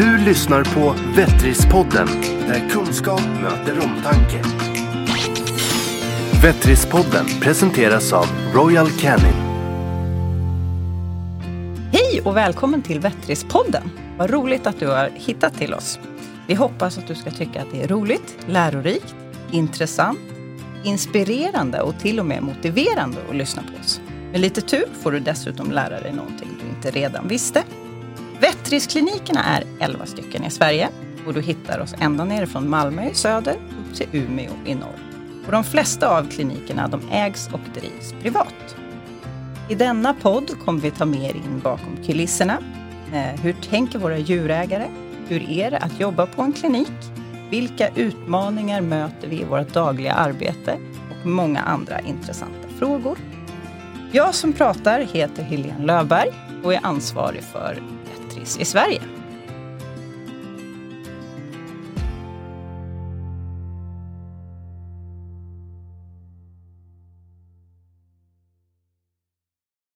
Du lyssnar på Vettrispodden, där kunskap möter omtanke. Vettrispodden presenteras av Royal Canin. Hej och välkommen till Vettrispodden. Vad roligt att du har hittat till oss. Vi hoppas att du ska tycka att det är roligt, lärorikt, intressant, inspirerande och till och med motiverande att lyssna på oss. Med lite tur får du dessutom lära dig någonting du inte redan visste. Vettridsklinikerna är 11 stycken i Sverige och du hittar oss ända nerifrån Malmö i söder upp till Umeå i norr. Och de flesta av klinikerna de ägs och drivs privat. I denna podd kommer vi ta med er in bakom kulisserna. Eh, hur tänker våra djurägare? Hur är det att jobba på en klinik? Vilka utmaningar möter vi i vårt dagliga arbete? Och många andra intressanta frågor. Jag som pratar heter Helene Löfberg och är ansvarig för i Sverige.